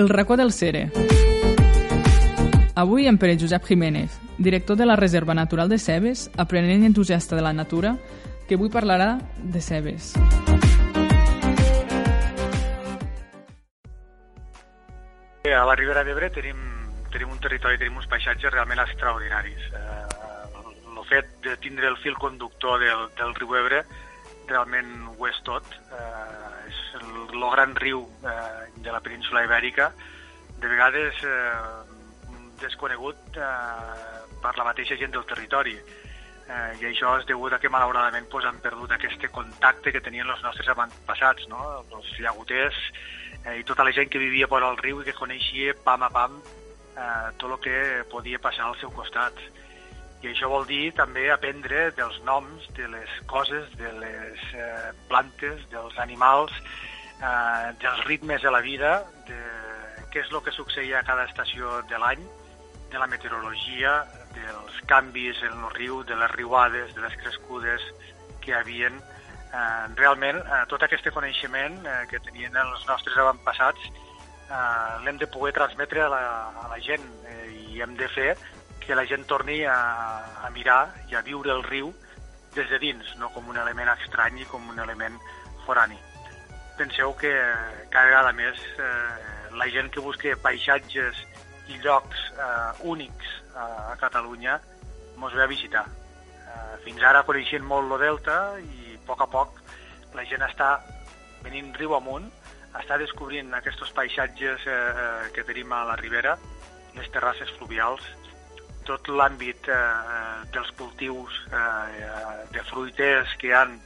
El racó del Cere. Avui en Pere Josep Jiménez, director de la Reserva Natural de Cebes, aprenent entusiasta de la natura, que avui parlarà de cebes. A la Ribera d'Ebre tenim, tenim un territori, tenim uns paisatges realment extraordinaris. Eh, el fet de tindre el fil conductor del, del riu Ebre realment ho és tot. Eh, el, el gran riu eh, de la península ibèrica, de vegades eh, desconegut eh, per la mateixa gent del territori. Eh, I això és degut a que malauradament pues, han perdut aquest contacte que tenien els nostres avantpassats, no? els llagoters eh, i tota la gent que vivia vora el riu i que coneixia pam a pam eh, tot el que podia passar al seu costat. I això vol dir també aprendre dels noms de les coses, de les eh, plantes, dels animals, eh, dels ritmes de la vida, de què és el que succeïa a cada estació de l'any, de la meteorologia, dels canvis en el riu, de les riuades, de les crescudes que havien. Eh, realment, eh, tot aquest coneixement eh, que tenien els nostres avantpassats eh, l'hem de poder transmetre a la, a la gent eh, i hem de fer que la gent torni a, a mirar i a viure el riu des de dins, no com un element estrany i com un element forani. Penseu que cada vegada més eh, la gent que busca paisatges i llocs eh, únics a Catalunya ens ve a visitar. Eh, fins ara coneixien molt el delta i a poc a poc la gent està venint riu amunt, està descobrint aquests paisatges eh, que tenim a la ribera, les terrasses fluvials, tot l'àmbit eh, dels cultius eh, de fruiters que hi han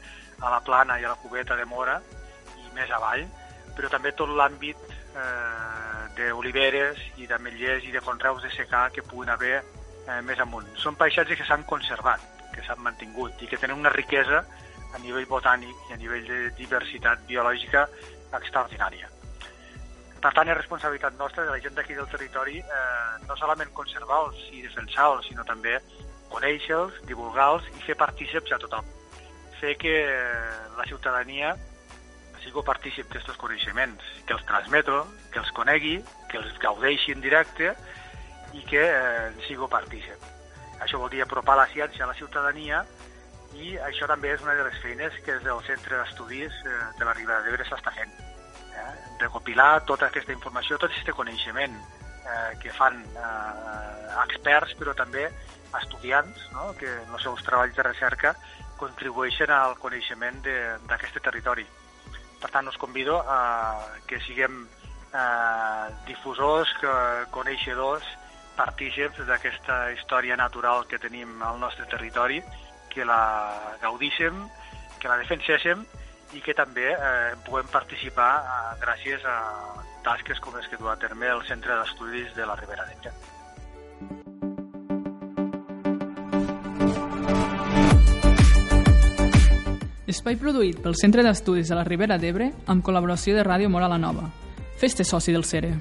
a la plana i a la cubeta de Mora i més avall, però també tot l'àmbit eh, d'oliveres i d'ametllers i de conreus de secà que puguin haver eh, més amunt. Són paisatges que s'han conservat, que s'han mantingut i que tenen una riquesa a nivell botànic i a nivell de diversitat biològica extraordinària. Per tant, és responsabilitat nostra de la gent d'aquí del territori eh, no solament conservar-los i defensar-los, sinó també conèixer-los, divulgar-los i fer partíceps a tothom. Fer que la ciutadania sigui partícip d'aquests coneixements, que els transmeto, que els conegui, que els gaudeixi en directe i que eh, sigui partícip. Això vol dir apropar la ciència a la ciutadania i això també és una de les feines que des del Centre d'Estudis eh, de la Ribera d'Ebre s'està fent. Eh? Recopilar tota aquesta informació, tot aquest coneixement eh, que fan eh, experts, però també estudiants, no? que en els seus treballs de recerca contribueixen al coneixement d'aquest territori. Per tant, us convido a que siguem eh, difusors, que, coneixedors, partíceps d'aquesta història natural que tenim al nostre territori, que la gaudíssem, que la defenséssim i que també eh, puguem participar eh, gràcies a tasques com les que du a terme el Centre d'Estudis de la Ribera d'Ebre. Espai produït pel Centre d'Estudis de la Ribera d'Ebre amb col·laboració de Ràdio Mora la Nova. Fes-te soci del CERE.